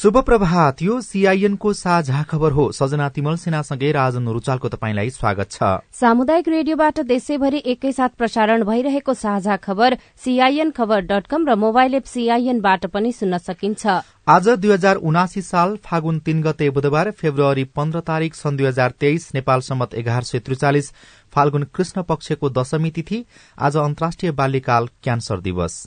शुभ प्रभात। यो सीआईएनको साझा खबर हो। सजना तिमल सेनासँगै राजन रुचालको तपाईँलाई स्वागत छ। सामुदायिक रेडियोबाट देशैभरि एकैसाथ प्रसारण भइरहेको साझा खबर सीआईएन खबर डट कम र मोबाइल एप सीआईएनबाट पनि सुन्न सकिन्छ। आज दुई हजार उनासी साल फागुन तीन गते बुधबार फेब्रुअरी पन्ध्र तारीक सन् दुई हजार तेइस नेपाल सम्मत एघार सय त्रिचालिस फाल्गुन कृष्ण पक्षको दशमी तिथि आज अन्तर्राष्ट्रिय बाल्यकाल क्यान्सर दिवस।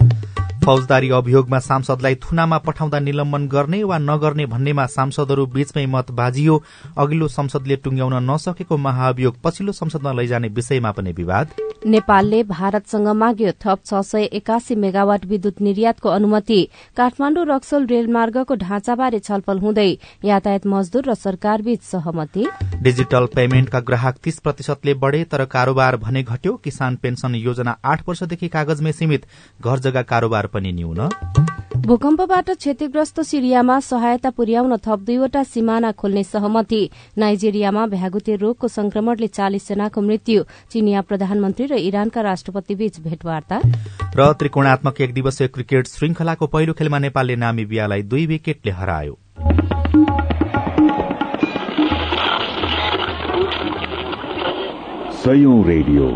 फौजदारी अभियोगमा सांसदलाई थुनामा पठाउँदा निलम्बन गर्ने वा नगर्ने भन्नेमा सांसदहरू बीचमै मत बाजियो। अघिल्लो संसदले टुंग्याउन नसकेको महाअभियोग पछिल्लो संसदमा लैजाने विषयमा पनि विवाद। नेपालले भारतसँग माग्यो थप छ सय एकासी मेगावाट विद्युत निर्यातको अनुमति। काठमाण्डु रक्सोल रेलमार्गको ढाँचाबारे छलफल हुँदै यातायात मजदूर र सरकारबीच सहमति। डिजिटल पेमेन्टका ग्राहक तीस प्रतिशतले बढ़े तर कारोबार भने घट्यो। किसान पेन्सन योजना आठ वर्षदेखि कागजमै सीमित। घर जग्गा कारोबार पनि न्यून भूकम्पबाट क्षतिग्रस्त सिरियामा सहायता पुर्याउन थप दुईवटा सिमाना खोल्ने सहमति। नाइजेरियामा भ्यागुते रोगको संक्रमणले चालिस जनाको मृत्यु। चिनिया प्रधानमन्त्री र इरानका राष्ट्रपति बीच भेटवार्ता। र त्रिकोणात्मक एक दिवसीय क्रिकेट श्रृंखलाको पहिलो खेलमा नेपालले नामिबियालाई दुई विकेटले हरायो। रेडियो।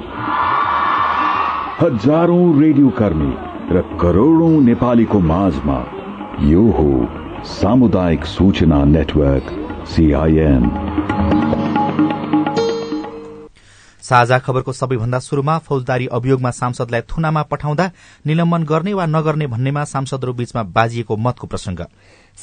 हजारौं रेडियो कर्मी। र करोड़ौं नेपालीको माझमा यो हो सामुदायिक सूचना नेटवर्क सीआईएन साझा खबरको सबैभन्दा शुरूमा फौजदारी अभियोगमा सांसदलाई थुनामा पठाउँदा निलम्बन गर्ने वा नगर्ने भन्नेमा सांसदहरू बीचमा बाजिएको मतको प्रसंग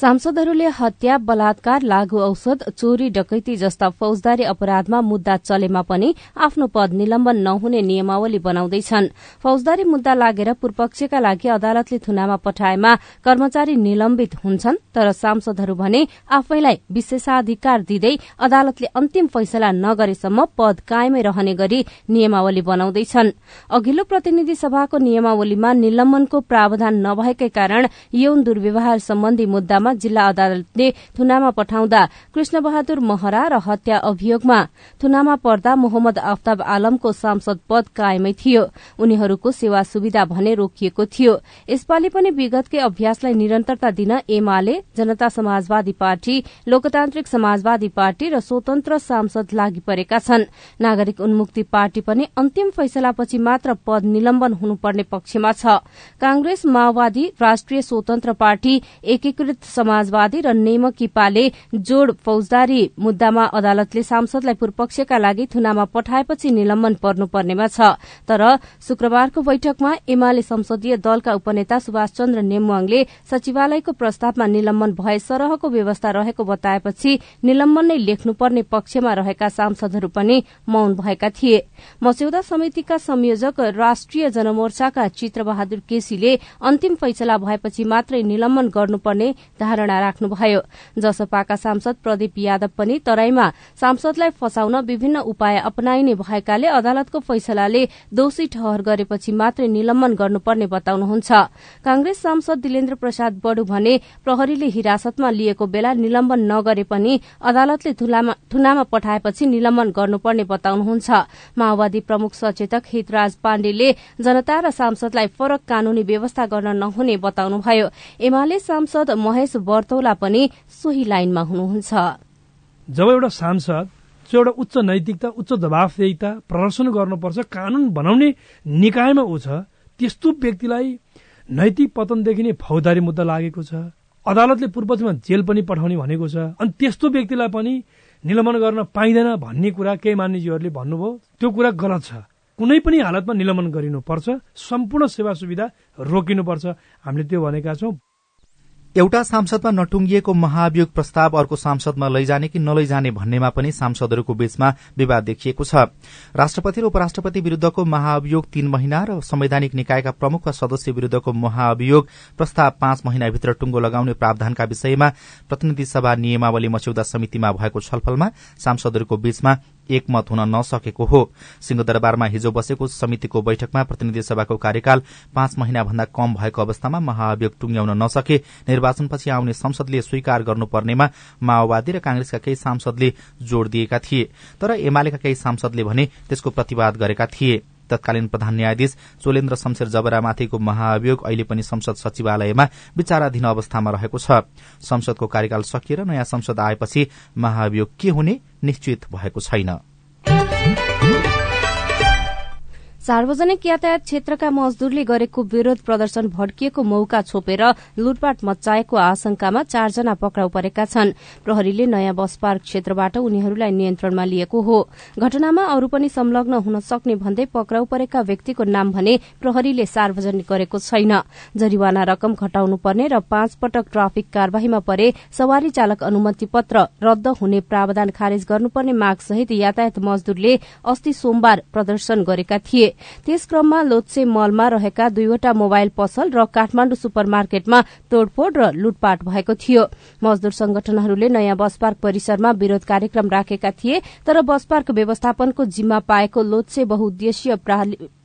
सांसदहरूले हत्या बलात्कार लागू औषध चोरी डकैती जस्ता फौजदारी अपराधमा मुद्दा चलेमा पनि आफ्नो पद निलम्बन नहुने नियमावली बनाउँदैछन्। फौजदारी मुद्दा लागेर पूर्वपक्षका लागि अदालतले थुनामा पठाएमा कर्मचारी निलम्बित हुन्छन् तर सांसदहरू भने आफैलाई विशेषाधिकार दिँदै अदालतले अन्तिम फैसला नगरेसम्म पद कायमै रहने गरी नियमावली बनाउँदैछन्। अघिल्लो प्रतिनिधि सभाको नियमावलीमा निलम्बनको प्रावधान नभएकै कारण यौन दुर्व्यवहार सम्बन्धी मुद्दा मामलामा जिल्ला अदालतले थुनामा पठाउँदा कृष्ण बहादुर महरा र हत्या अभियोगमा थुनामा पर्दा मोहम्मद आफ्ताब आलमको सांसद पद कायमै थियो। उनीहरूको सेवा सुविधा भने रोकिएको थियो। यसपालि पनि विगतकै अभ्यासलाई निरन्तरता दिन एमाले जनता समाजवादी पार्टी लोकतान्त्रिक समाजवादी पार्टी र स्वतन्त्र सांसद लागि परेका छन्। नागरिक उन्मुक्ति पार्टी पनि अन्तिम फैसलापछि मात्र पद निलम्बन हुनुपर्ने पक्षमा छ। कांग्रेस माओवादी राष्ट्रिय स्वतन्त्र पार्टी एकीकृत समाजवादी र नेमकिपाले जोड़ फौजदारी मुद्दामा अदालतले सांसदलाई पूर्वपक्षका लागि थुनामा पठाएपछि निलम्बन पर्नुपर्नेमा छ। तर शुक्रबारको बैठकमा एमाले संसदीय दलका उपनेता सुभाष चन्द्र नेमुवाङले सचिवालयको प्रस्तावमा निलम्बन भए सरहको व्यवस्था रहेको बताएपछि निलम्बन नै लेख्नुपर्ने पक्षमा रहेका सांसदहरू पनि मौन भएका थिए। मस्यौदा समितिका संयोजक राष्ट्रिय जनमोर्चाका चित्रबहादुर केसीले अन्तिम फैसला भएपछि मात्रै निलम्बन गर्नुपर्ने धारणा राख्नुभयो। जसपाका सांसद प्रदीप यादव पनि तराईमा सांसदलाई फसाउन विभिन्न उपाय अपनाइने भएकाले अदालतको फैसलाले दोषी ठहर गरेपछि मात्रै निलम्बन गर्नुपर्ने बताउनुहुन्छ। कांग्रेस सांसद दिलेन्द्र प्रसाद बडु भने प्रहरीले हिरासतमा लिएको बेला निलम्बन नगरे पनि अदालतले थुनामा पठाएपछि निलम्बन गर्नुपर्ने बताउनुहुन्छ। माओवादी प्रमुख सचेतक हितराज पाण्डेले जनता र सांसदलाई फरक कानूनी व्यवस्था गर्न नहुने बताउनुभयो। एमाले सांसद महेश वर्तौला पनि सोही लाइनमा हुनुहुन्छ। जब एउटा सांसद जो एउटा उच्च नैतिकता उच्च जवाफदेहिता प्रदर्शन गर्नुपर्छ कानून बनाउने निकायमा ऊ छ त्यस्तो व्यक्तिलाई नैतिक पतनदेखि नै फौजदारी मुद्दा लागेको छ। अदालतले पूर्वजमा जेल पनि पठाउने भनेको छ। अनि त्यस्तो व्यक्तिलाई पनि निलम्बन गर्न पाइँदैन भन्ने कुरा केही मानिसहरूले भन्नुभयो। त्यो कुरा गलत छ। कुनै पनि हालतमा निलम्बन गरिनुपर्छ। सम्पूर्ण सेवा सुविधा रोकिनुपर्छ। हामीले त्यो भनेका छौं। एउटा सांसदमा नटुंगिएको महाभियोग प्रस्ताव अर्को सांसदमा लैजाने कि नलैजाने भन्नेमा पनि सांसदहरूको बीचमा विवाद देखिएको छ। राष्ट्रपति र उपराष्ट्रपति विरूद्धको महाअभियोग तीन महिना र संवैधानिक निकायका प्रमुख वा सदस्य विरूद्धको महाअभियोग प्रस्ताव पाँच महिनाभित्र टुंगो लगाउने प्रावधानका विषयमा प्रतिनिधि सभा नियमावली मस्यौदा समितिमा भएको छलफलमा सांसदहरूको बीचमा एकमत हुन नसकेको हो। सिंहदरबारमा हिजो बसेको समितिको बैठकमा प्रतिनिधि सभाको कार्यकाल पाँच महिनाभन्दा कम भएको अवस्थामा महाअभियोग टुंग्याउन नसके। निर्वाचनपछि आउने संसदले स्वीकार गर्नुपर्नेमा माओवादी र कांग्रेसका केही सांसदले जोड़ दिएका थिए तर एमालेका केही सांसदले भने त्यसको प्रतिवाद गरेका थिए। तत्कालीन प्रधान न्यायाधीश चोलेन्द्र शमशेर जबरामाथिको महाअभियोग अहिले पनि संसद सचिवालयमा विचाराधीन अवस्थामा रहेको छ। संसदको कार्यकाल सकिएर नयाँ संसद आएपछि महाअभियोग के हुने निश्चित भएको छैन। सार्वजनिक यातायात क्षेत्रका मजदूरले गरेको विरोध प्रदर्शन भड्किएको मौका छोपेर लुटपाट मचाएको आशंकामा चारजना पक्राउ परेका छन्। प्रहरीले नयाँ बस पार्क क्षेत्रबाट उनीहरूलाई नियन्त्रणमा लिएको हो। घटनामा अरू पनि संलग्न हुन सक्ने भन्दै पक्राउ परेका व्यक्तिको नाम भने प्रहरीले सार्वजनिक गरेको छैन। जरिवाना रकम घटाउनु पर्ने र पाँच पटक ट्राफिक कार्यवाहीमा परे सवारी चालक अनुमति पत्र रद्द हुने प्रावधान खारेज गर्नुपर्ने माग सहित यातायात मजदूरले अस्ति सोमबार प्रदर्शन गरेका थिए। त्यस क्रममा लोत्से मलमा रहेका दुईवटा मोबाइल पसल र काठमाण्डु सुपर मार्केटमा तोड़फोड़ र लुटपाट भएको थियो। मजदूर संगठनहरूले नयाँ बस पार्क परिसरमा विरोध कार्यक्रम राखेका थिए तर बस पार्क व्यवस्थापनको जिम्मा पाएको लोत्से बहुद्देश्य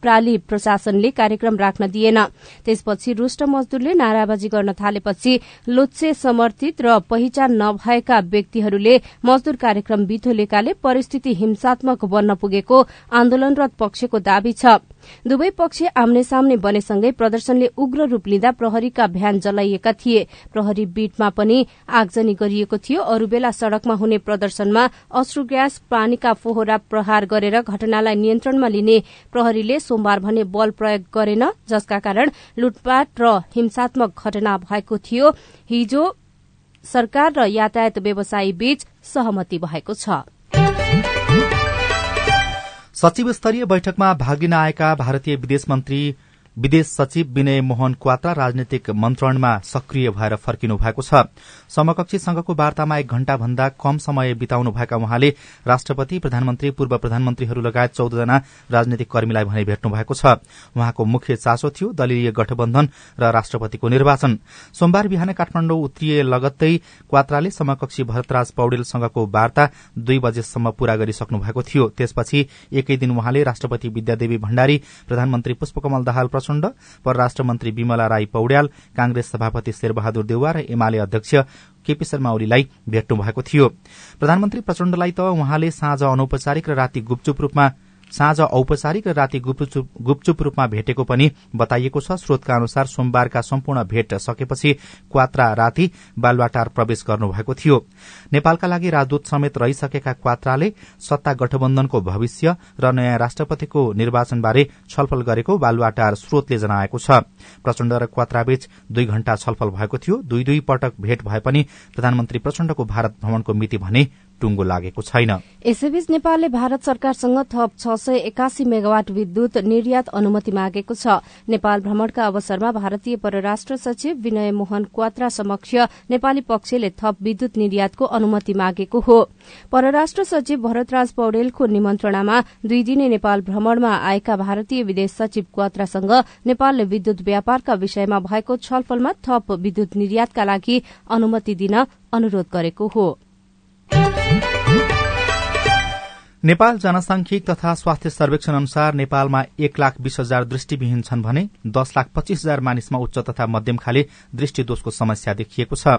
प्राली प्रशासनले कार्यक्रम राख्न दिएन। त्यसपछि रुष्ट मजदूरले नाराबाजी गर्न थालेपछि लोत्से समर्थित र पहिचान नभएका व्यक्तिहरूले मजदूर कार्यक्रम बिथोलेकाले परिस्थिति हिंसात्मक बन्न पुगेको आन्दोलनरत पक्षको दावी छ। दुवै पक्ष आम्ने सामने बनेसँगै प्रदर्शनले उग्र रूप लिँदा प्रहरीका भ्यान जलाइएका थिए। प्रहरी बीटमा पनि आगजनी गरिएको थियो। अरू बेला सड़कमा हुने प्रदर्शनमा अश्रु ग्यास पानीका फोहोरा प्रहार गरेर घटनालाई नियन्त्रणमा लिने प्रहरीले सोमबार भने बल प्रयोग गरेन जसका कारण लुटपाट र हिंसात्मक घटना भएको थियो। हिजो सरकार र यातायात व्यवसायी बीच सहमति भएको छ। सचिव स्तरीय बैठकमा भाग लिन आएका भारतीय विदेश मन्त्री विदेश सचिव विनय मोहन क्वात्रा राजनैतिक मन्त्रणमा सक्रिय भएर फर्किनु भएको छ। समकक्षी संघको वार्तामा एक घण्टा भन्दा कम समय बिताउनु भएका उहाँले राष्ट्रपति प्रधानमन्त्री पूर्व प्रधानमन्त्रीहरू लगायत चौधजना राजनैतिक कर्मीलाई भने भेट्नु भएको छ। उहाँको मुख्य चासो थियो दलीय गठबन्धन र राष्ट्रपतिको निर्वाचन। सोमबार बिहान काठमाडौँ उत्रिए लगत्तै क्वात्राले समकक्षी भरतराज पौडेलसँगको वार्ता दुई बजेसम्म पूरा गरिसक्नु भएको थियो। त्यसपछि एकै दिन उहाँले राष्ट्रपति विद्यादेवी भण्डारी प्रधानमन्त्री पुष्पकमल दाहाल प्रचण्ड। परराष्ट्र मन्त्री विमला राई पौड्याल कांग्रेस सभापति शेरबहादुर देउवा र एमाले अध्यक्ष केपी शर्मा ओलीलाई भेट्नु भएको थियो। प्रधानमन्त्री प्रचण्डलाई त उहाँले साँझ अनौपचारिक र राति गुपचुप रूपमा साँझ औपचारिक र राति गुपचुप रूपमा भेटेको पनि बताइएको छ। स्रोतका अनुसार सोमबारका सम्पूर्ण भेट सकेपछि क्वात्रा राति बालुवाटार प्रवेश गर्नुभएको थियो। नेपालका लागि राजदूत समेत रहिसकेका क्वात्राले सत्ता गठबन्धनको भविष्य र नयाँ राष्ट्रपतिको निर्वाचनबारे छलफल गरेको बालुवाटार स्रोतले जनाएको छ। प्रचण्ड र क्वात्राबीच दुई घण्टा छलफल भएको थियो। दुई दुई पटक भेट भए पनि प्रधानमन्त्री प्रचण्डको भारत भ्रमणको मिति भने टुङ्गो लागेको छैन। यसैबीच नेपालले भारत सरकारसँग थप छ सय एकासी मेगावाट विद्युत निर्यात अनुमति मागेको छ। नेपाल भ्रमणका अवसरमा भारतीय परराष्ट्र सचिव विनय मोहन क्वात्रा समक्ष नेपाली पक्षले थप विद्युत निर्यातको अनुमति मागेको हो। परराष्ट्र सचिव भरतराज पौडेलको निमन्त्रणामा दुई दिने नेपाल भ्रमणमा आएका भारतीय विदेश सचिव क्वात्रासँग नेपालले विद्युत व्यापारका विषयमा भएको छलफलमा थप विद्युत निर्यातका लागि अनुमति दिन अनुरोध गरेको हो। नेपाल जनसांख्यिक तथा स्वास्थ्य सर्वेक्षण अनुसार नेपालमा एक लाख बीस हजार दृष्टिविहीन छन् भने दस लाख पच्चीस हजार मानिसमा उच्च तथा मध्यम खाले दृष्टिदोषको समस्या देखिएको छ।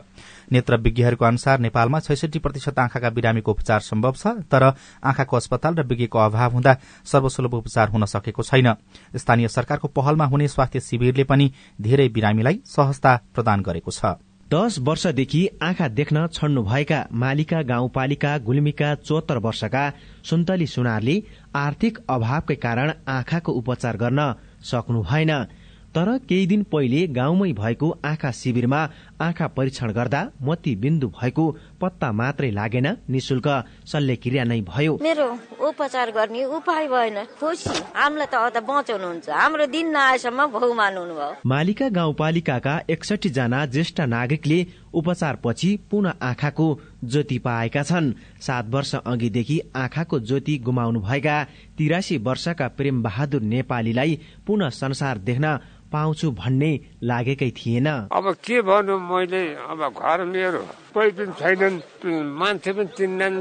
नेत्र विज्ञहरूको अनुसार नेपालमा छैसठी प्रतिशत आँखाका बिरामीको उपचार सम्भव छ तर आँखाको अस्पताल र विज्ञको अभाव हुँदा सर्वसुलभ उपचार हुन सकेको छैन। स्थानीय सरकारको पहलमा हुने स्वास्थ्य शिविरले पनि धेरै बिरामीलाई सहजता प्रदान गरेको छ। दश वर्षदेखि आँखा देख्न छड्नुभएका मालिका गाउँपालिका गुल्मीका चौहत्तर वर्षका सुन्तली सुनारले आर्थिक अभावकै कारण आँखाको उपचार गर्न सक्नु भएन। तर केही दिन पहिले गाउँमै भएको आँखा शिविरमा आँखा परीक्षण गर्दा मोती बिन्दु भएको पत्ता मात्रै लागेन निशुल्क शल्यक्रिया नै भयो। मेरो उपचार गर्ने उपाय भएन। खुसी। हामीलाई त अझ बचाउनुहुन्छ। हाम्रो दिन नआएसम्म भौ मान्नु भयो। मालिका गाउँपालिकाका एकसठी जना ज्येष्ठ नागरिकले उपचार पछि पुनः आँखाको ज्योति पाएका छन्। सात वर्ष अघिदेखि आँखाको ज्योति गुमाउनु भएका तिरासी वर्षका प्रेम बहादुर नेपालीलाई पुनः संसार देख्न पाउँछु भन्ने लागेकै थिएन। अब के भन्नु? मैले अब घर मेरो कोही पनि छैनन् मान्छे पनि चिन्दैन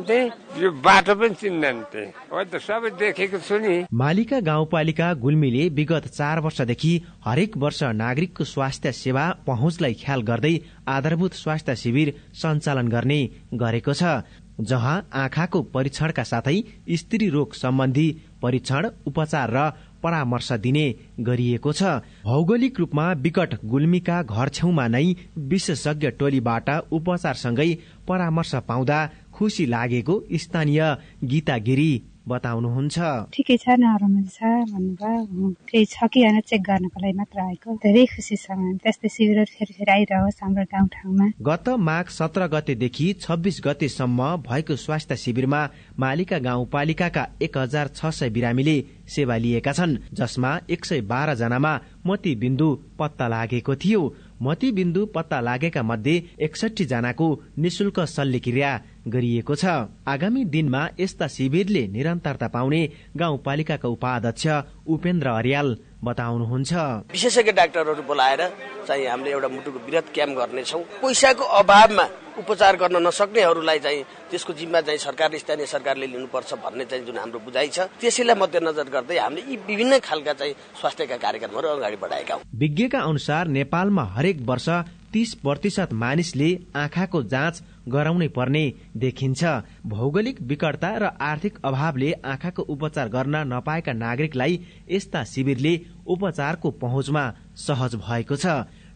यो बाटो पनि चिन्दैन त सबै देखेको छु नि। मालिका गाउँपालिका गुल्मीले विगत चार वर्षदेखि हरेक वर्ष नागरिकको स्वास्थ्य सेवा पहुँचलाई ख्याल गर्दै आधारभूत स्वास्थ्य शिविर सञ्चालन गर्ने गरेको छ जहाँ आँखाको परीक्षणका साथै स्त्री रोग सम्बन्धी परीक्षण उपचार र परामर्श दिने गरिएको छ। भौगोलिक रूपमा विकट गुल्मीका घर छेउमा नै विशेषज्ञ टोलीबाट उपचारसँगै परामर्श पाउँदा खुसी लागेको स्थानीय गीता गिरी बताउनुहुन्छ। ठिकै छ नरमाइलो छ भन्नुभयो। केही छ कि होइन चेक गर्नको लागि मात्र आएको। धेरै खुसी छ त्यस्तै शिविर फेरि फेरि आइरहोस् हाम्रो गाउँठाउँमा गत माघ सत्र गतेदेखि छब्बिस गतेसम्म भएको स्वास्थ्य शिविरमा मालिका गाउँपालिकाका एक हजार छ सय बिरामीले सेवा लिएका छन् जसमा एक सय बाह्र जनामा मोतीबिन्दु पत्ता लागेको थियो। मोतीबिन्दु पत्ता लागेका मध्ये एकसठी जनाको निशुल्क शल्यक्रिया गरिएको छ। आगामी दिनमा यस्ता शिविरले निरन्तरता पाउने गाउँपालिकाका उपाध्यक्ष उपेन्द्र अर्याल बताउनुहुन्छ। विशेषज्ञ डाक्टरहरू बोलाएर चाहिँ हामीले एउटा मुटुको वृहत क्याम्प गर्नेछौँ। पैसाको अभावमा उपचार गर्न नसक्नेहरूलाई चाहिँ त्यसको जिम्मा चाहिँ सरकारले स्थानीय सरकारले लिनुपर्छ भन्ने चाहिँ जुन हाम्रो बुझाइ छ त्यसैलाई मध्यनजर गर्दै हामीले यी विभिन्न खालका चाहिँ स्वास्थ्यका कार्यक्रमहरू अगाडि बढाएका हौ। विज्ञका अनुसार नेपालमा हरेक वर्ष तीस प्रतिशत मानिसले आँखाको जाँच गराउनै पर्ने देखिन्छ। भौगोलिक विकटता र आर्थिक अभावले आँखाको उपचार गर्न नपाएका नागरिकलाई यस्ता शिविरले उपचारको पहुँचमा सहज भएको छ।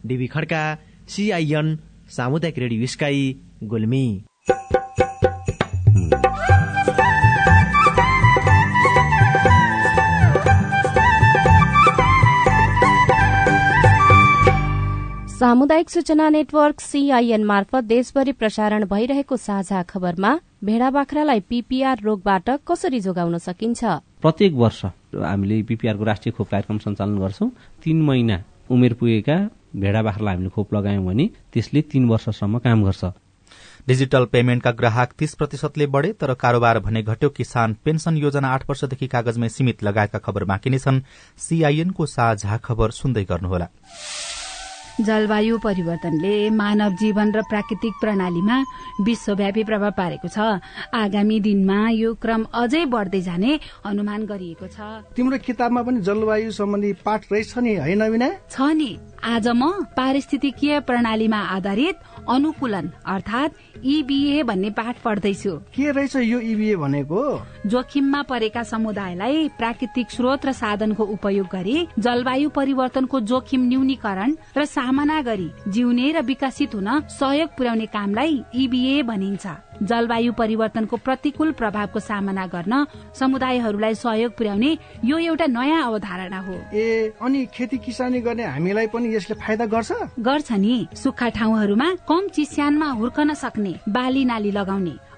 डिबी खड्का सिआइएन सामुदायिक रेडियो स्काई गुल्मी। सामुदायिक सूचना नेटवर्क सीआईएन मार्फत देशभरि प्रसारण भइरहेको साझा खबरमा भेडा बाख्रालाई पीपीआर रोगबाट कसरी जोगाउन सकिन्छ? प्रत्येक वर्ष हामीले पीपीआरको राष्ट्रिय खोप कार्यक्रम सञ्चालन गर्छौं। तीन महिना उमेर पुगेका भेडा बाख्रालाई हामीले खोप लगायौं भने त्यसले तीन वर्षसम्म काम गर्छ। डिजिटल पेमेन्टका ग्राहक तीस प्रतिशतले बढ़े तर कारोबार भने घट्यो किसान पेन्सन योजना आठ वर्षदेखि कागजमै सीमित लगायतका खबर बाँकी नै छन्। सीआईएनको साझा खबर सुन्दै गर्नुहोला। जलवायु परिवर्तनले मानव जीवन र प्राकृतिक प्रणालीमा विश्वव्यापी प्रभाव पारेको छ। आगामी दिनमा यो क्रम अझै बढ्दै जाने अनुमान गरिएको छ। तिम्रो किताबमा पनि जलवायु सम्बन्धी पाठ रहेछ नि होइन छ नि। आज म पारिस्थितिकीय प्रणालीमा आधारित अनुकूलन अर्थात इबिए भन्ने पाठ पढ्दैछु। के रहेछ यो इबिए भनेको? जोखिममा परेका समुदायलाई प्राकृतिक स्रोत र साधनको उपयोग गरी जलवायु परिवर्तनको जोखिम न्यूनीकरण र सामना गरी जिउने र विकसित हुन सहयोग पुर्याउने कामलाई इबिए भनिन्छ। जलवायु परिवर्तनको प्रतिकूल प्रभावको सामना गर्न समुदायहरूलाई सहयोग पुर्याउने यो एउटा नयाँ अवधारणा हो। ए अनि खेती किसानी गर्ने हामीलाई पनि यसले फाइदा गर्छ? गर्छ नि। सुक्खा ठाउँहरूमा कम चिस्यानमा हुर्कन सक्ने बाली नाली लगाउने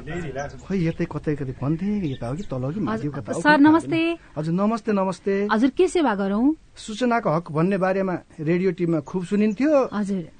खै यतै कतै कतै भन्थे यता हो कि तल कि माथि कता सर नमस्ते। हजुर नमस्ते नमस्ते। हजुर के सेवा गरौँ? सूचनाको हक भन्ने बारेमा रेडियो टिममा खुब सुनिन्थ्यो। हजुर।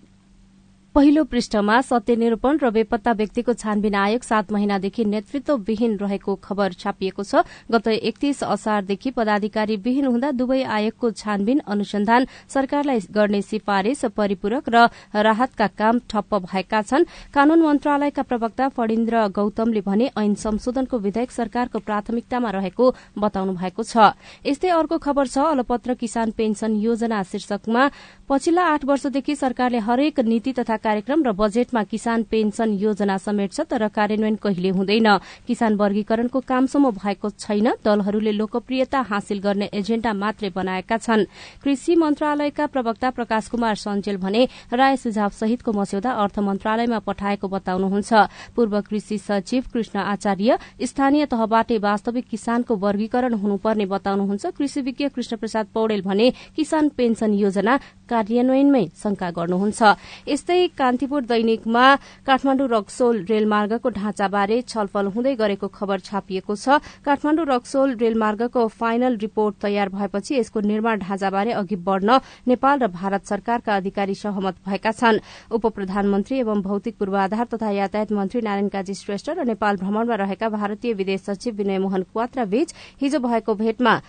पहिलो पृष्ठमा सत्यनिरूपण र बेपत्ता व्यक्तिको छानबिन आयोग सात महिनादेखि नेतृत्वविहीन रहेको खबर छापिएको छ। गत एकतीस असारदेखि पदाधिकारी विहीन हुँदा दुवै आयोगको छानबिन अनुसन्धान सरकारलाई गर्ने सिफारिश परिपूरक र राहतका काम ठप्प भएका छन्। कानून मन्त्रालयका प्रवक्ता फणिन्द्र गौतमले भने ऐन संशोधनको विधेयक सरकारको प्राथमिकतामा रहेको बताउनु भएको छ। यस्तै अर्को खबर छ अलपत्र किसान पेन्सन योजना शीर्षकमा। पछिल्ला आठ वर्षदेखि सरकारले हरेक नीति तथा कार्यक्रम र बजेटमा किसान पेन्सन योजना समेट्छ तर कार्यान्वयन कहिले हुँदैन। किसान वर्गीकरणको कामसम्म भएको छैन। दलहरूले लोकप्रियता हासिल गर्ने एजेण्डा मात्रै बनाएका छन्। कृषि मन्त्रालयका प्रवक्ता प्रकाश कुमार सञ्जेल भने राय सुझाव सहितको मस्यौदा अर्थ मन्त्रालयमा पठाएको बताउनुहुन्छ। पूर्व कृषि सचिव कृष्ण आचार्य स्थानीय तहबाटै वास्तविक किसानको वर्गीकरण हुनुपर्ने बताउनुहुन्छ। कृषि विज्ञ कृष्ण प्रसाद पौडेल भने किसान पेन्सन योजना कार्यान्वयनमै शंका गर्नुहुन्छ। यस्तै कान्तिपुर दैनिकमा काठमाण्डु रक्सोल रेलमार्गको ढाँचाबारे छलफल हुँदै गरेको खबर छापिएको छ। काठमाण्डु रक्सोल रेलमार्गको फाइनल रिपोर्ट तयार भएपछि यसको निर्माण ढाँचाबारे अघि बढ़न नेपाल र भारत सरकारका अधिकारी सहमत भएका छन्। उप प्रधानमन्त्री एवं भौतिक पूर्वाधार तथा यातायात मन्त्री नारायण काजी श्रेष्ठ र नेपाल भ्रमणमा रहेका भारतीय विदेश सचिव विनय मोहन क्वात्रा बीच हिजो भएको भेटमा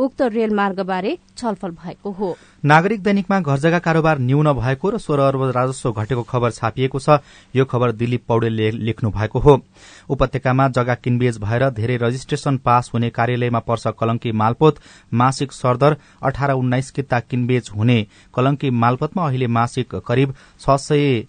उक्त रेलमार्गबारे छलफल भएको हो। नागरिक दैनिकमा घर जग्गा कारोबार न्यून भएको र सोह्र अर्ब राजस्व घटेको खबर छापिएको छ। यो खबर दिलीप पौडेलले लेख्नु भएको हो। उपत्यकामा जग्गा किनबेच भएर धेरै रजिस्ट्रेशन पास हुने कार्यालयमा पर्छ कलंकी मालपोत। मासिक सरदर अठार उन्नाइस किता किनबेच हुने कलंकी मालपोतमा अहिले मासिक करिब छ सय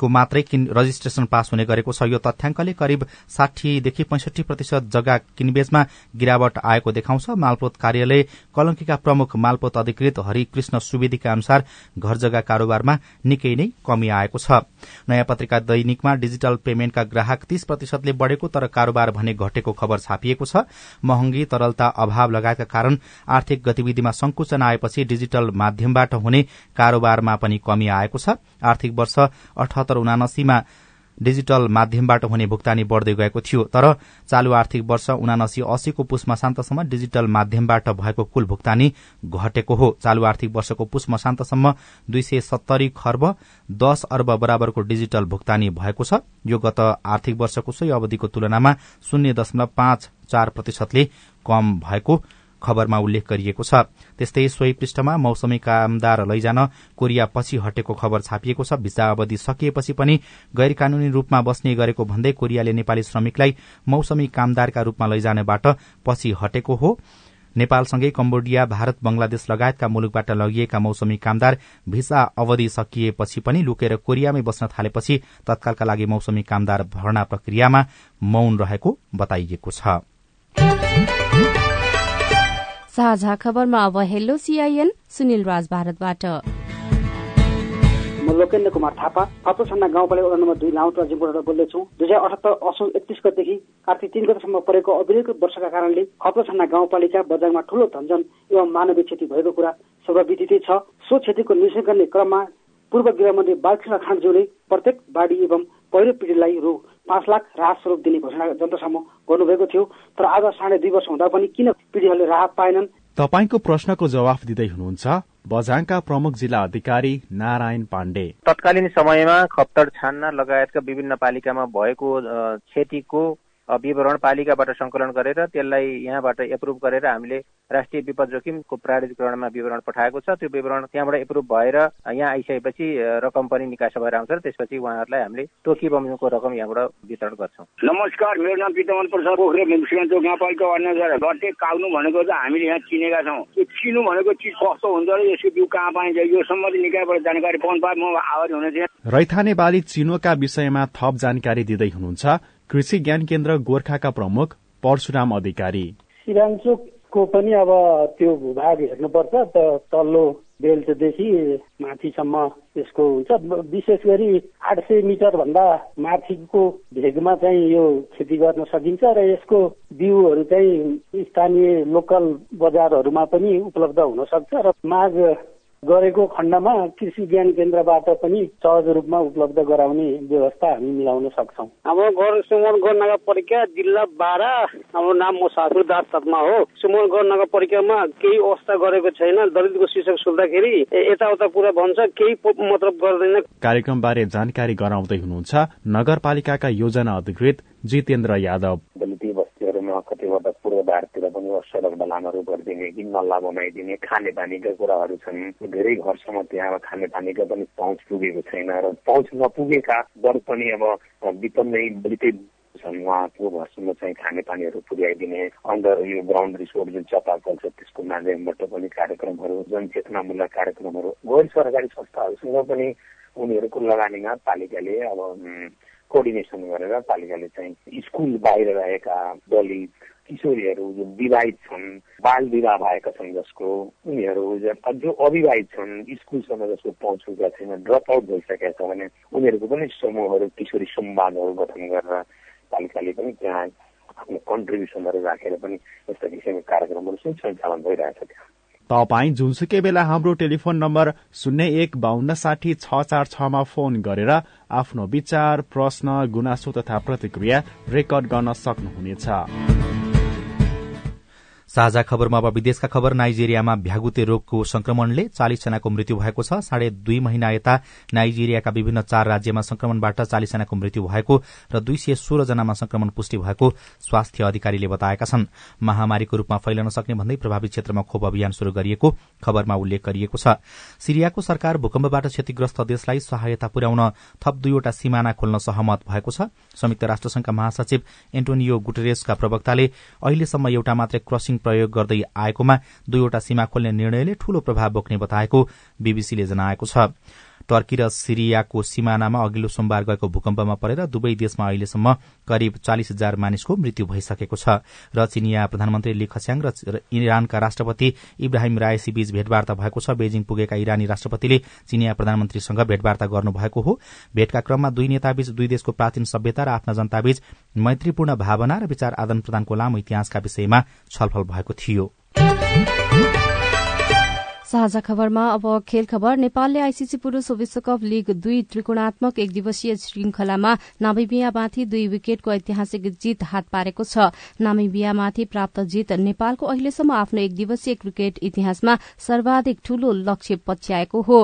को मात्रै रजिस्ट्रेशन पास हुने गरेको छ यो तथ्याङ्कले करिब साठीदेखि पैंसठी प्रतिशत जग्गा किनबेचमा गिरावट आएको देखाउँछ। मालपोत कार्यालय कलंकीका प्रमुख मालपोत अधिकृत हरिकृष्ण सुवेदीका अनुसार घर जग्गा कारोबारमा निकै नै कमी आएको छ। नयाँ पत्रिका दैनिकमा डिजिटल पेमेन्टका ग्राहक तीस प्रतिशतले बढ़ेको तर कारोबार भने घटेको खबर छापिएको छ। महँगी तरलता अभाव लगायतका कारण आर्थिक गतिविधिमा संकुचन आएपछि डिजिटल माध्यमबाट हुने कारोबारमा पनि कमी आएको छ। आर्थिक वर्ष अठहत्तर उनासीमा डिजिटल माध्यमबाट हुने भुक्तानी बढ़दै गएको थियो। तर चालू आर्थिक वर्ष उनासी अस्सीको पुष मसान्तसम्म डिजिटल माध्यमबाट भएको कुल भुक्तानी घटेको हो। चालू आर्थिक वर्षको पुष मसान्तसम्म दुई सय सत्तरी खर्ब दश अर्ब बराबरको डिजिटल भुक्तानी भएको छ। यो गत आर्थिक वर्षको सोही अवधिको तुलनामा शून्य दशमलव पाँच चार प्रतिशतले कम भएको खबरमा उल्लेख गरिएको छ। त्यस्तै सोही पृष्ठमा मौसमी कामदार लैजान कोरिया पछि हटेको खबर छापिएको छ। भिसा अवधि सकिएपछि पनि गैर कानूनी रूपमा बस्ने गरेको भन्दै कोरियाले नेपाली श्रमिकलाई मौसमी कामदारका रूपमा लैजानेबाट पछि हटेको हो। नेपालसँगै कम्बोडिया भारत बंगलादेश लगायतका मुलुकबाट लगिएका मौसमी कामदार भिसा अवधि सकिएपछि पनि लुकेर कोरियामै बस्न थालेपछि तत्कालका लागि मौसमी कामदार भर्ना प्रक्रियामा मौन रहेको बताइएको छ। साझा खबरमा अब हेलो सीआईएन सुनिल राज भारतबाट। म लोकेन्द्र कुमार थापा खप्रोसन्ना गाउँपालिका वडा नम्बर दुई लाउटा जिम्बोबाट बोल्दैछु। दुई हजार अठहत्तर असोज एकतिस गतेदेखि कार्तिक तीन गतेसम्म परेको अविरत वर्षका कारणले खप्रोसन्ना गाउँपालिका बजारमा ठूलो धनजन एवं मानवीय क्षति भएको कुरा सर्वविदितै छ। सो क्षतिको निषेध गर्ने क्रममा पूर्व गृहमन्त्री बालकृष्ण खाँडज्यूले प्रत्येक बाढी एवं पहिरो पीडितलाई रु पाँच लाख राहत स्वरूप दिने घोषणा जनतासम्म गर्नुभएको थियो। तर आज साढे दुई वर्ष हुँदा पनि किन पीडितहरूले राहत पाएनन्? तपाईँको प्रश्नको जवाफ दिँदै हुनुहुन्छ बझाङका प्रमुख जिल्ला अधिकारी नारायण पाण्डे। तत्कालीन समयमा खप्तड छान्न लगायतका विभिन्न पालिकामा भएको क्षतिको विवरण पालिकाबाट सङ्कलन गरेर त्यसलाई यहाँबाट एप्रुभ गरेर हामीले राष्ट्रिय विपद जोखिमको प्राधिकरणमा विवरण पठाएको छ। त्यो विवरण त्यहाँबाट एप्रुभ भएर यहाँ आइसकेपछि रकम पनि निकास भएर आउँछ। र त्यसपछि उहाँहरूलाई हामीले तोकी बमोजिमको रकम यहाँबाट वितरण गर्छौँ। नमस्कार मेरो नाम पितमन प्रसाद पोखरे मुन्सिपालिटी गाउँपालिका वार्ड काउनु भनेको त हामीले यहाँ चिनेका छौँ। त्यो चिनु भनेको चिज कस्तो हुन्छ र यसको बिउ कहाँ पाइन्छ? यो सम्बन्धी निकायबाट जानकारी पाउनु पाए। म आभारी हुने थिएँ रैथाने बाली चिनोका विषयमा थप जानकारी दिँदै हुनुहुन्छ। कृषि ज्ञान केन्द्र गोर्खाका प्रमुख परशुराम अधिकारी। सिराङचोकको पनि अब त्यो भूभाग हेर्नुपर्छ तल्लो बेल्टदेखि माथिसम्म यसको हुन्छ। विशेष गरी आठ सय मिटर भन्दा माथिको भेगमा चाहिँ यो खेती गर्न सकिन्छ र यसको बिउहरू चाहिँ स्थानीय लोकल बजारहरूमा पनि उपलब्ध हुन सक्छ र माघ गरेको खण्डमा कृषि ज्ञान केन्द्रबाट पनि सहज रूपमा उपलब्ध गराउने व्यवस्था हामी मिलाउन सक्छौँ। हाम्रो घर सुमन नगरपालिका जिल्ला बाह्र हाम्रो नाम म सासु दास शर्मा हो। सुमन नगरपालिकामा केही अवस्था गरेको छैन। दलितको शीर्षक सुन्दाखेरि यताउता कुरा भन्छ केही मतलब गर्दैन। कार्यक्रमबारे जानकारी गराउँदै हुनुहुन्छ नगरपालिकाका योजना अधिकृत जितेन्द्र यादव। बस्तीहरूमा कतिवटा पूर्वधारतिर पनि सडक ढलानहरू गरिदिने कि नल्ला बनाइदिने खानेपानीका कुराहरू छन्। धेरै घरसम्म त्यहाँ खानेपानीका पनि पहुँच पुगेको छैन र पहुँच नपुगेका दर पनि अब विपन्नै बलितै छन्। उहाँको घरसम्म चाहिँ खानेपानीहरू पुर्याइदिने अन्त यो ग्राउन्ड रिसोर्ट जुन चपाकल छ त्यसको माध्यमबाट पनि कार्यक्रमहरू जनचेतनामूलक कार्यक्रमहरू गैर सरकारी संस्थाहरूसँग पनि उनीहरूको लगानीमा पालिकाले अब कोअर्डिनेसन गरेर पालिकाले चाहिँ स्कुल बाहिर रहेका दलित किशोरीहरू जो विवाहित छन् बाल विवाह भएका छन् जसको उनीहरू जो अविवाहित छन् स्कुलसम्म जसको पहुँच पुगेका छैन ड्रप आउट भइसकेका छ भने उनीहरूको पनि समूहहरू किशोरी संवादहरू गठन गरेर पालिकाले पनि त्यहाँ आफ्नो कन्ट्रिब्युसनहरू राखेर पनि यस्ता किसिमका कार्यक्रमहरू सञ्चालन भइरहेछ त्यहाँ। तपाईँ जुनसुकै बेला हाम्रो टेलिफोन नम्बर शून्य एक बाहन्न साठी छ चार छमा फोन गरेर आफ्नो विचार प्रश्न गुनासो तथा प्रतिक्रिया रेकर्ड गर्न सक्नुहुनेछ। साझा खबरमा अब विदेशका खबर। नाइजेरियामा भ्यागुते रोगको संक्रमणले चालिसजनाको मृत्यु भएको छ। साढे दुई महिना यता नाइजेरियाका विभिन्न चार राज्यमा संक्रमणबाट चालिसजनाको मृत्यु भएको र दुई सय सोह्र जनामा संक्रमण पुष्टि भएको स्वास्थ्य अधिकारीले बताएका छन्। महामारीको रूपमा फैलन सक्ने भन्दै प्रभावित क्षेत्रमा खोप अभियान शुरू गरिएको खबरमा उल्लेख गरिएको छ। सिरियाको सरकार भूकम्पबाट क्षतिग्रस्त देशलाई सहायता पुर्याउन थप दुईवटा सिमाना खोल्न सहमत भएको छ। संयुक्त राष्ट्रसंघका महासचिव एन्टोनियो गुटेरेसका प्रवक्ताले अहिलेसम्म एउटा मात्रै क्रसिङ प्रयोग गर्दै आएकोमा दुईवटा सीमा खोल्ने निर्णयले ठूलो प्रभाव बोक्ने बताएको बीबीसीले जनाएको छ। टर्की र सिरियाको सिमानामा अघिल्लो सोमबार गएको भूकम्पमा परेर दुवै देशमा अहिलेसम्म करिब चालिस हजार मानिसको मृत्यु भइसकेको छ र चिनिया प्रधानमन्त्री ली खस्याङ र इरानका राष्ट्रपति इब्राहिम रायसी बीच भेटवार्ता भएको छ। बेजिङ पुगेका इरानी राष्ट्रपतिले चिनिया प्रधानमन्त्रीसँग भेटवार्ता गर्नुभएको हो। भेटका क्रममा दुई नेताबीच दुई देशको प्राचीन सभ्यता र आफ्ना जनताबीच मैत्रीपूर्ण भावना र विचार आदान प्रदानको लामो इतिहासका विषयमा छलफल भएको थियो। साझा खबरमा अब खेल खबर। नेपालले आइसिसी पुरूष विश्वकप लीग दुई त्रिकोणात्मक एक दिवसीय श्रृंखलामा नामिबियामाथि दुई विकेटको ऐतिहासिक जीत हात पारेको छ। नामिबियामाथि प्राप्त जीत नेपालको अहिलेसम्म आफ्नो एक दिवसीय क्रिकेट इतिहासमा सर्वाधिक ठूलो लक्ष्य पछ्याएको हो।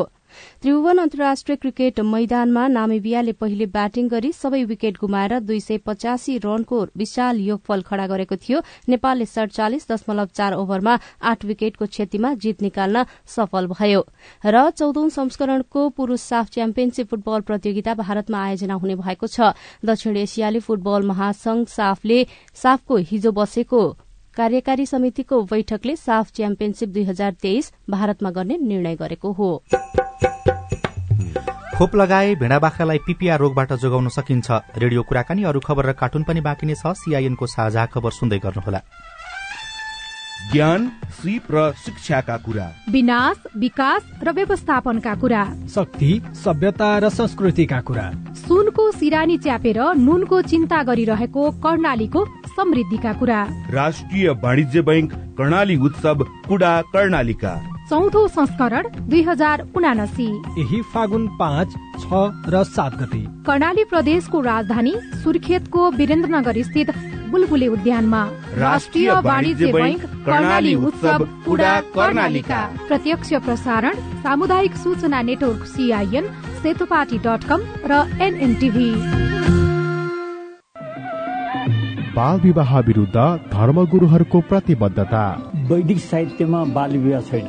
त्रिभुवन अन्तर्राष्ट्रिय क्रिकेट मैदानमा नामिबियाले पहिले ब्याटिङ गरी सबै विकेट गुमाएर दुई सय पचासी रनको विशाल योगफल खड़ा गरेको थियो। नेपालले सड़चालिस दशमलव चार ओभरमा आठ विकेटको क्षतिमा जीत निकाल्न सफल भयो। र चौधौं संस्करणको पुरूष साफ च्याम्पियनशीप फुटबल प्रतियोगिता भारतमा आयोजना हुने भएको छ। दक्षिण एसियाली फुटबल महासंघ साफले साफको हिजो बसेको कार्यकारी समितिको बैठकले साफ च्याम्पियनशीप दुई हजार तेइस भारतमा गर्ने निर्णय गरेको हो। खोप लगाए भेडा बाख्रालाई पीपीआर रोगबाट जोगाउन सकिन्छ। रेडियो कुराकानी अरू खबर र कार्टुन पनि बाँकी नै छ। सीआईएनको साझा खबर सुन्दै गर्नुहोला। ज्ञान सिप र शिक्षाका कुरा। विनाश विकास र व्यवस्थापनका कुरा। शक्ति सभ्यता र संस्कृतिका कुरा। सुनको सिरानी च्यापेर नुनको चिन्ता गरिरहेको कर्णालीको समृद्धिका कुरा। राष्ट्रिय वाणिज्य बैंक कर्णाली उत्सव कुडा कर्णालीका। चौथो संस्करण दुई हजार उनासी। यही फागुन पाँच छ र सात गते। कर्णाली प्रदेशको राजधानी सुर्खेतको वीरेन्द्रनगर स्थित बुलबुले उद्यानमा राष्ट्रिय वाणिज्य बैंक कर्णाली उत्सव कुडा कर्णालीका। प्रत्यक्ष प्रसारण सामुदायिक सूचना network CIN Setopati dot com र एनएनटिभी बाल विवाह विरुद्ध धर्मगुरुहरूको प्रतिबद्धता। वैदिक साहित्यमा बाल विवाह छैन।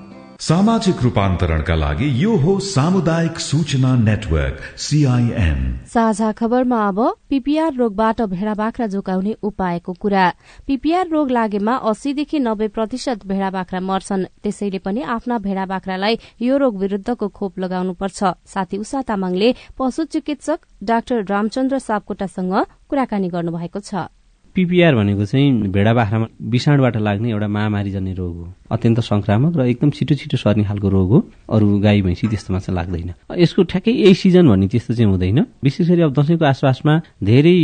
सामाजिक रूपान्तरणका लागि यो हो सामुदायिक सूचना नेटवर्क सीआईएन साझा खबरमा अब पीपीआर रोगबाट भेडा बाख्रा जोगाउने उपायको कुरा। पीपीआर रोग लागेमा अस्सीदेखि नब्बे प्रतिशत भेडा बाख्रा मर्छन्। त्यसैले पनि आफ्ना भेडा बाख्रालाई यो रोग विरूद्धको खोप लगाउनुपर्छ। साथै उषा तामाङले पशु चिकित्सक डाक्टर रामचन्द्र सापकोटासँग कुराकानी गर्नुभएको छ। पिपिआर भनेको चाहिँ भेडा बाख्रामा विषाणुबाट लाग्ने एउटा महामारी जन्ने रोग हो। अत्यन्त संक्रामक र एकदम छिटो छिटो सर्ने खालको रोग हो। अरू गाई भैँसी त्यस्तोमा चाहिँ लाग्दैन। यसको ठ्याक्कै यही सिजन भन्ने त्यस्तो चाहिँ हुँदैन। विशेष गरी अब दसैँको आसपासमा धेरै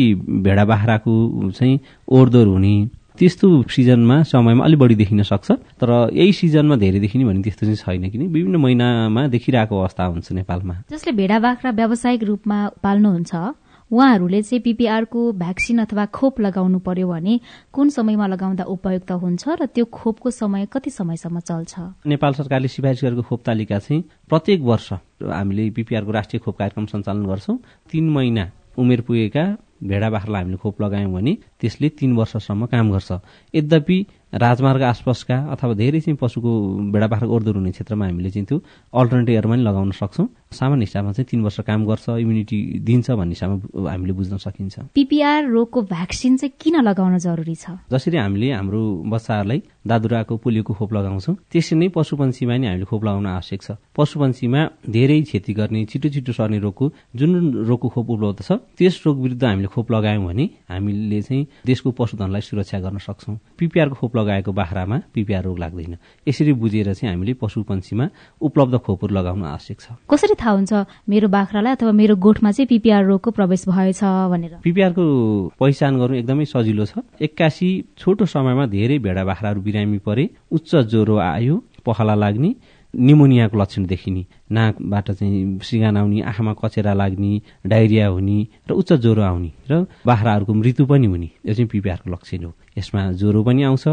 भेडा बाख्राको चाहिँ ओहोरदोहोर हुने त्यस्तो सिजनमा समयमा अलिक बढी देखिन सक्छ। तर यही सिजनमा धेरै देखिने भने त्यस्तो चाहिँ छैन किन? विभिन्न महिनामा देखिरहेको अवस्था हुन्छ नेपालमा। जसले भेडा बाख्रा व्यावसायिक रूपमा पाल्नुहुन्छ उहाँहरूले चाहिँ पिपिआरको भ्याक्सिन अथवा खोप लगाउनु पर्यो भने कुन समयमा लगाउँदा उपयुक्त हुन्छ र त्यो खोपको समय कति समयसम्म चल्छ? नेपाल सरकारले सिफारिस गरेको खोप तालिका चाहिँ प्रत्येक वर्ष हामीले पिपिआरको राष्ट्रिय खोप कार्यक्रम सञ्चालन गर्छौं। तीन महिना उमेर पुगेका भेडा बाख्रालाई हामीले खोप लगायौँ भने त्यसले तीन वर्षसम्म काम गर्छ। यद्यपि राजमार्ग आसपासका अथवा धेरै चाहिँ पशुको भेडा बाख्रा ओर्दोर हुने क्षेत्रमा हामीले चाहिँ त्यो अल्टरनेटिभ एयरमा पनि लगाउन सक्छौँ। सामान्य हिसाबमा चाहिँ तीन वर्ष काम गर्छ इम्युनिटी दिन्छ भन्ने हिसाबमा हामीले बुझ्न सकिन्छ। पिपिआर रोगको भ्याक्सिन चाहिँ किन लगाउन जरुरी छ? जसरी हामीले हाम्रो बच्चाहरूलाई दादुराको पोलियोको खोप लगाउँछौँ। त्यसरी नै पशुपन्छीमा नि हामीले खोप लगाउन आवश्यक छ। पशुपन्छीमा धेरै क्षति गर्ने छिटो छिटो सर्ने रोगको जुन रोगको खोप उपलब्ध छ त्यस रोग विरुद्ध हामीले खोप लगायौँ भने हामीले चाहिँ देशको पशुधनलाई सुरक्षा गर्न सक्छौँ। पिपिआरको खोप लगाएको बाख्रामा पिपिआर रोग लाग्दैन। यसरी बुझेर चाहिँ हामीले पशुपन्छीमा उपलब्ध खोपहरू लगाउन आवश्यक छ। कसरी थाहा हुन्छ मेरो बाख्रालाई अथवा मेरो गोठमा चाहिँ पिपिआर रोगको प्रवेश भएछ भनेर? पिपिआरको पहिचान गर्नु एकदमै सजिलो छ। एक्कासी छोटो समयमा धेरै भेडा बाख्राहरू बिरामी परे उच्च ज्वरो आयो पखाला लाग्ने निमोनियाको लक्षण देखिने नाकबाट चाहिँ सिगान आउने आँखामा कचेरा लाग्ने डायरिया हुने र उच्च ज्वरो आउने र बाख्राहरूको मृत्यु पनि हुने यो चाहिँ पिपिआरको लक्षण हो। यसमा ज्वरो पनि आउँछ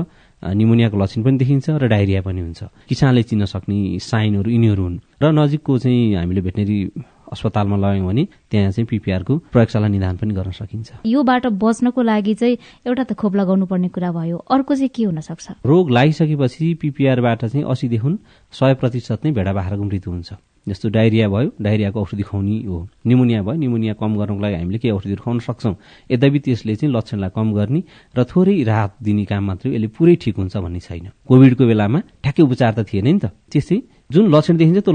निमोनियाको लक्षण पनि देखिन्छ र डायरिया पनि हुन्छ। किसानले चिन्न सक्ने साइनहरू यिनीहरू हुन् र नजिकको चाहिँ हामीले भेटनेरी अस्पतालमा लगायौँ भने त्यहाँ चाहिँ पिपिआरको प्रयोगशाला निदान पनि गर्न सकिन्छ। योबाट बच्नको लागि चाहिँ एउटा त खोप लगाउनु पर्ने कुरा भयो। अर्को चाहिँ के हुन सक्छ रोग लागिसकेपछि पिपिआरबाट चाहिँ असीदेखि सय प्रतिशत नै भेडा बाख्राको मृत्यु हुन्छ। जस्तो डायरिया भयो डायरियाको औषधि खुवाउने हो। निमोनिया भयो निमोनिया कम गर्नको लागि हामीले केही औषधिहरू खुवाउन सक्छौँ। यद्यपि त्यसले चाहिँ लक्षणलाई कम गर्ने र थोरै राहत दिने काम मात्रै यसले पुरै ठिक हुन्छ भन्ने छैन। कोभिडको बेलामा ठ्याक्कै उपचार त थिएन नि त। त्यस्तै जुन लक्षण देखिन्छ त्यो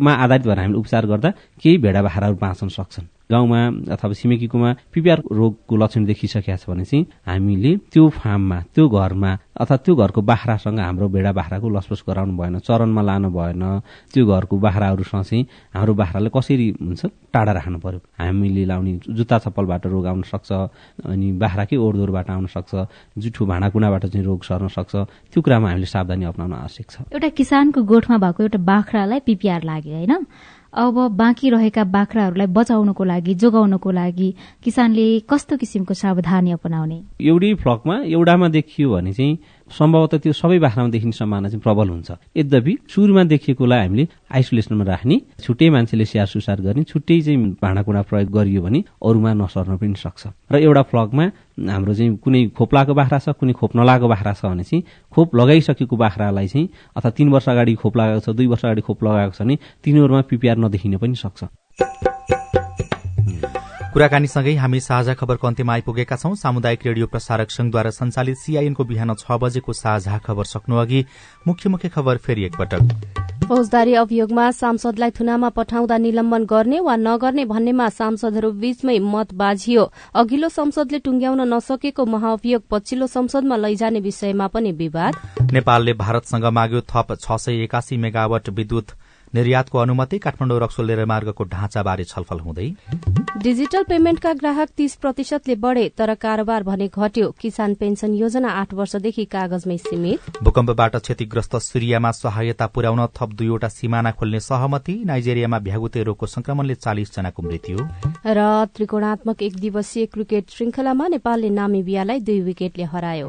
लक्षणमा आधारित भएर हामीले उपचार गर्दा केही भेडा बाख्राहरू बाँच्न सक्छन्। गाउँमा अथवा छिमेकीकोमा पिपिआर रोगको लक्षण देखिसकेका छ भने चाहिँ हामीले त्यो फार्ममा त्यो घरमा अथवा त्यो घरको बाख्रासँग हाम्रो भेडा बाख्राको लसपस गराउनु भएन चरणमा लानु भएन त्यो घरको बाख्राहरूसँग चाहिँ हाम्रो बाख्रालाई कसरी हुन्छ टाढा राख्नु पर्यो। हामीले लाउने जुत्ता चप्पलबाट रोग आउन सक्छ अनि बाख्राकै ओरदोरबाट आउन सक्छ जुठो भाँडाकुँडाबाट चाहिँ रोग सर्न सक्छ त्यो कुरामा हामीले सावधानी अप्नाउन आवश्यक छ। एउटा किसानको गोठमा भएको एउटा बाख्रालाई पिपिआर लाग्यो होइन? अब बाँकी रहेका बाख्राहरूलाई बचाउनको लागि जोगाउनको लागि किसानले कस्तो किसिमको सावधानी अपनाउने? एउटै फ्लकमा एउटामा देखियो भने चाहिँ सम्भवतः त्यो सबै बाख्रामा देखिने सम्भावना चाहिँ प्रबल हुन्छ। यद्यपि सुरुमा देखिएकोलाई हामीले आइसोलेसनमा राख्ने छुट्टै मान्छेले स्याहार सुसार गर्ने छुट्टै चाहिँ भाँडाकुँडा प्रयोग गरियो भने अरूमा नसर्न पनि सक्छ। र एउटा फ्लकमा हाम्रो चाहिँ कुनै खोप लगाएको बाख्रा छ कुनै खोप नलागेको बाख्रा छ भने चाहिँ खोप लगाइसकेको बाख्रालाई चाहिँ अथवा तीन वर्ष अगाडि खोप लगाएको छ दुई वर्ष अगाडि खोप लगाएको छ भने तिनीहरूमा पिपिआर नदेखिन पनि सक्छ। कुराकानीसँगै हामी साझा खबरको अन्त्यमा आइपुगेका छौं। सामुदायिक रेडियो प्रसारक संघद्वारा संचालित सीआईएनको बिहान छ बजेको साझा खबर सक्नु अघि मुख्य मुख्य खबर फेरि एकपटक। फौजदारी अभियोगमा सांसदलाई थुनामा पठाउँदा निलम्बन गर्ने वा नगर्ने भन्नेमा सांसदहरू बीचमै मत बाझियो। अघिल्लो संसदले टुंग्याउन नसकेको महाअभियोग पछिल्लो संसदमा लैजाने विषयमा पनि विवाद। नेपालले भारतसँग माग्यो थप छ सय एकासी मेगावट विद्युत निर्यातको अनुमति काठमाडौँ रक्सोल रेलमार्गको ढाँचाबारे छलफल हुँदै डिजिटल पेमेन्टका ग्राहक तीस प्रतिशतले बढ़े तर कारोबार भने घट्यो। किसान पेन्सन योजना आठ वर्षदेखि कागजमै सीमित। भूकम्पबाट क्षतिग्रस्त सिरियामा सहायता पुर्याउन थप दुईवटा सिमाना खोल्ने सहमति। नाइजेरियामा भ्यागुते रोगको संक्रमणले चालिस जनाको मृत्यु। र त्रिकोणात्मक एक दिवसीय क्रिकेट श्रृंखलामा नेपालले नामिबियालाई दुई विकेटले हरायो।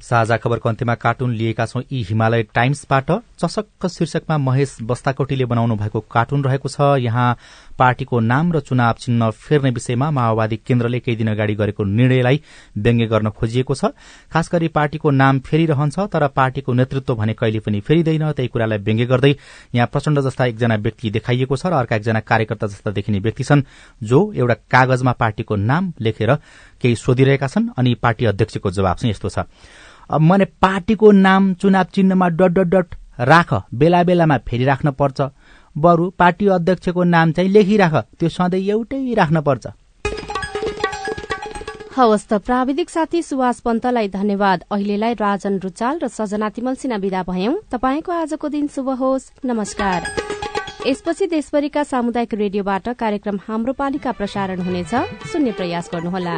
साझा खबरको अन्त्यमा कार्टुन लिएका छौं यी हिमालय टाइम्सबाट। चसक्क शीर्षकमा महेश बस्ताकोटीले बनाउनु भएको कार्टुन रहेको छ। यहाँ पार्टीको नाम र चुनाव चिन्ह फेर्ने विषयमा माओवादी केन्द्रले केही दिन अगाडि गरेको निर्णयलाई व्यङ्ग्य गर्न खोजिएको छ। खास गरी पार्टीको नाम फेरिरहन्छ तर पार्टीको नेतृत्व भने कहिले पनि फेरिँदैन। त्यही कुरालाई व्यङ्ग्य गर्दै यहाँ प्रचण्ड जस्ता एकजना व्यक्ति देखाइएको छ र अर्का एकजना कार्यकर्ता जस्ता देखिने व्यक्ति छन् जो एउटा कागजमा पार्टीको नाम लेखेर केही सोधिरहेका छन्। अनि पार्टी अध्यक्षको जवाब चाहिँ यस्तो छ। मने पार्टीको नाम चुनाव चिन्हमा डट डट डट राख बेला बेलामा फेरिराख्न पर्छ। बरु पार्टी अध्यक्षको नाम चाहिँ लेखिराख त्यो सधैँ एउटै राख्न पर्छ। हवस् त प्राविधिक साथी सुभाष पन्तलाई धन्यवाद। अहिलेलाई राजन रुचाल र सजना तिमल सिन्हा विदा भयौं। तपाईँको आजको दिन शुभ होस्। नमस्कार। यसपछि देशभरिका सामुदायिक रेडियोबाट कार्यक्रम हाम्रो पालिका प्रसारण हुनेछ। सुन्ने प्रयास गर्नुहोला।